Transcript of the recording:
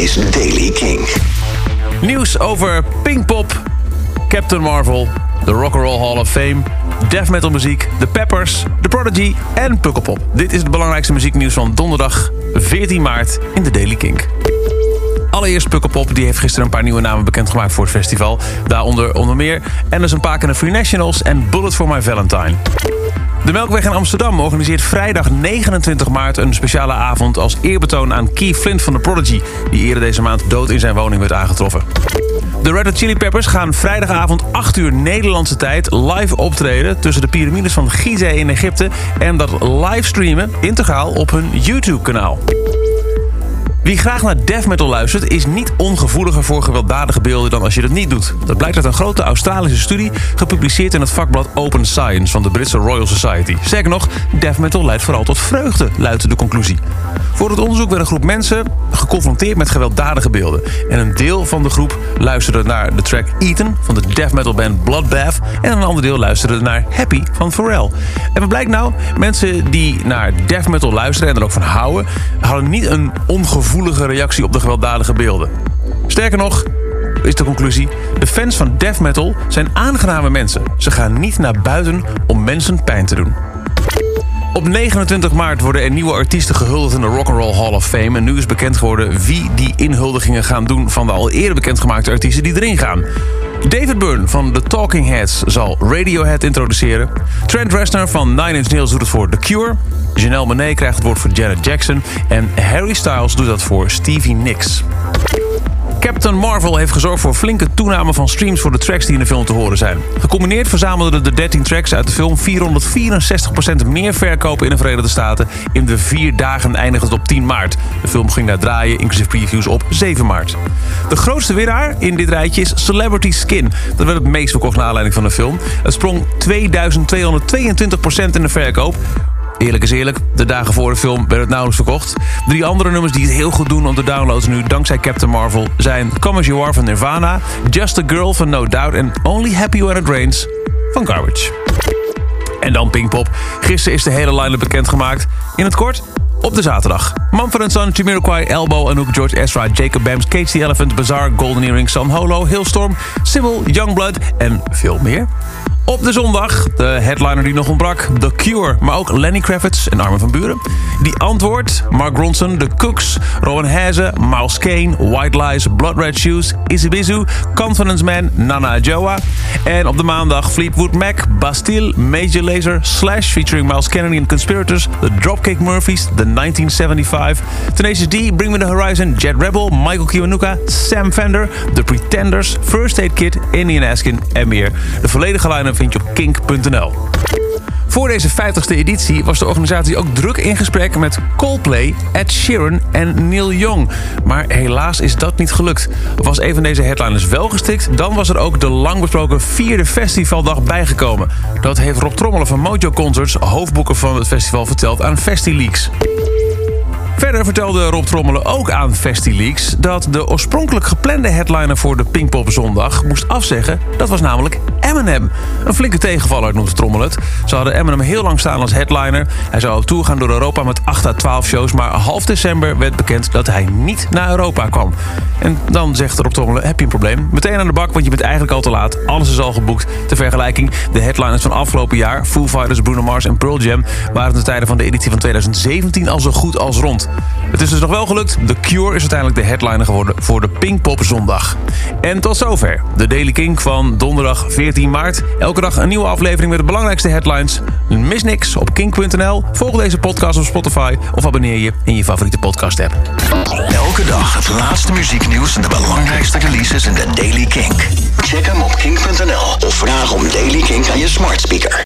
is Daily King. Nieuws over Pinkpop, Captain Marvel, de Rock'n'Roll Hall of Fame, death metal muziek, The Peppers, The Prodigy en Pukkelpop. Dit is het belangrijkste muzieknieuws van donderdag 14 maart in de Daily Kink. Allereerst Pukkelpop, die heeft gisteren een paar nieuwe namen bekendgemaakt voor het festival. Daaronder onder meer Anderson Paak en de Free Nationals en Bullet for My Valentine. De Melkweg in Amsterdam organiseert vrijdag 29 maart een speciale avond als eerbetoon aan Keith Flint van The Prodigy, die eerder deze maand dood in zijn woning werd aangetroffen. De Red Hot Chili Peppers gaan vrijdagavond 8 uur Nederlandse tijd live optreden tussen de piramides van Gizeh in Egypte en dat livestreamen integraal op hun YouTube-kanaal. Wie graag naar death metal luistert, is niet ongevoeliger voor gewelddadige beelden dan als je dat niet doet. Dat blijkt uit een grote Australische studie gepubliceerd in het vakblad Open Science van de Britse Royal Society. Sterker nog, death metal leidt vooral tot vreugde, luidt de conclusie. Voor het onderzoek werd een groep mensen geconfronteerd met gewelddadige beelden. En een deel van de groep luisterde naar de track Eaten van de death metal band Bloodbath. En een ander deel luisterde naar Happy van Pharrell. En wat blijkt nou? Mensen die naar death metal luisteren en er ook van houden, hadden niet een ongevoelige reactie op de gewelddadige beelden. Sterker nog, is de conclusie: de fans van death metal zijn aangename mensen. Ze gaan niet naar buiten om mensen pijn te doen. Op 29 maart worden er nieuwe artiesten gehuldigd in de Rock'n'Roll Hall of Fame. En nu is bekend geworden wie die inhuldigingen gaan doen van de al eerder bekendgemaakte artiesten die erin gaan. David Byrne van The Talking Heads zal Radiohead introduceren. Trent Reznor van Nine Inch Nails doet het voor The Cure. Janelle Monáe krijgt het woord voor Janet Jackson. En Harry Styles doet dat voor Stevie Nicks. Captain Marvel heeft gezorgd voor flinke toename van streams voor de tracks die in de film te horen zijn. Gecombineerd verzamelden de 13 tracks uit de film 464% meer verkopen in de Verenigde Staten. In de vier dagen eindigend op 10 maart. De film ging naar draaien, inclusief previews, op 7 maart. De grootste winnaar in dit rijtje is Celebrity Skin. Dat werd het meest verkocht naar aanleiding van de film. Het sprong 2222% in de verkoop. Eerlijk is eerlijk, de dagen voor de film werd het nauwelijks verkocht. Drie andere nummers die het heel goed doen om te downloaden nu dankzij Captain Marvel zijn Come As You Are van Nirvana, Just a Girl van No Doubt en Only Happy When It Rains van Garbage. En dan Pinkpop. Gisteren is de hele line-up bekendgemaakt. In het kort, op de zaterdag. Mumford Son, Jamiroquai, Elbow, Anouk, George Ezra, Jacob Bams, Cage Elephant, Bazaar, Golden Earring, San Holo, Hillstorm, Sybil, Youngblood en veel meer. Op de zondag, de headliner die nog ontbrak, The Cure, maar ook Lenny Kravitz en Armin van Buren. Die antwoord, Mark Ronson, The Cooks, Rowan Haze, Miles Kane, White Lies, Blood Red Shoes, Isibizu, Confidence Man, Nana Joa. En op de maandag Fleetwood Mac, Bastille, Major Lazer, Slash featuring Miles Kennedy and Conspirators, The Dropkick Murphys, The 1975, Tenacious D, Bring Me The Horizon, Jet Rebel, Michael Kiwanuka, Sam Fender, The Pretenders, First Aid Kit, Indian Askin en meer. De volledige line vind je op kink.nl. Voor deze 50ste editie was de organisatie ook druk in gesprek met Coldplay, Ed Sheeran en Neil Young. Maar helaas is dat niet gelukt. Was een van deze headliners wel gestikt, dan was er ook de lang besproken vierde festivaldag bijgekomen. Dat heeft Rob Trommelen van Mojo Concerts, hoofdboeker van het festival, verteld aan FestiLeaks. Verder vertelde Rob Trommelen ook aan FestiLeaks dat de oorspronkelijk geplande headliner voor de Pinkpop zondag moest afzeggen. Dat was namelijk Eminem. Een flinke tegenvaller noemt Trommel het. Ze hadden Eminem heel lang staan als headliner. Hij zou op tour gaan door Europa met 8 à 12 shows. Maar half december werd bekend dat hij niet naar Europa kwam. En dan zegt Rob Trommelen, heb je een probleem? Meteen aan de bak, want je bent eigenlijk al te laat. Alles is al geboekt. Ter vergelijking, de headliners van afgelopen jaar... Foo Fighters, Bruno Mars en Pearl Jam... waren ten tijde van de editie van 2017 al zo goed als rond. Het is dus nog wel gelukt. The Cure is uiteindelijk de headliner geworden voor de Pinkpop zondag. En tot zover. De Daily King van donderdag 14 maart. Elke dag een nieuwe aflevering met de belangrijkste headlines. Mis niks op kink.nl. Volg deze podcast op Spotify of abonneer je in je favoriete podcast app. Elke dag het laatste muzieknieuws en de belangrijkste releases in de Daily Kink. Check hem op kink.nl of vraag om Daily Kink aan je smart speaker.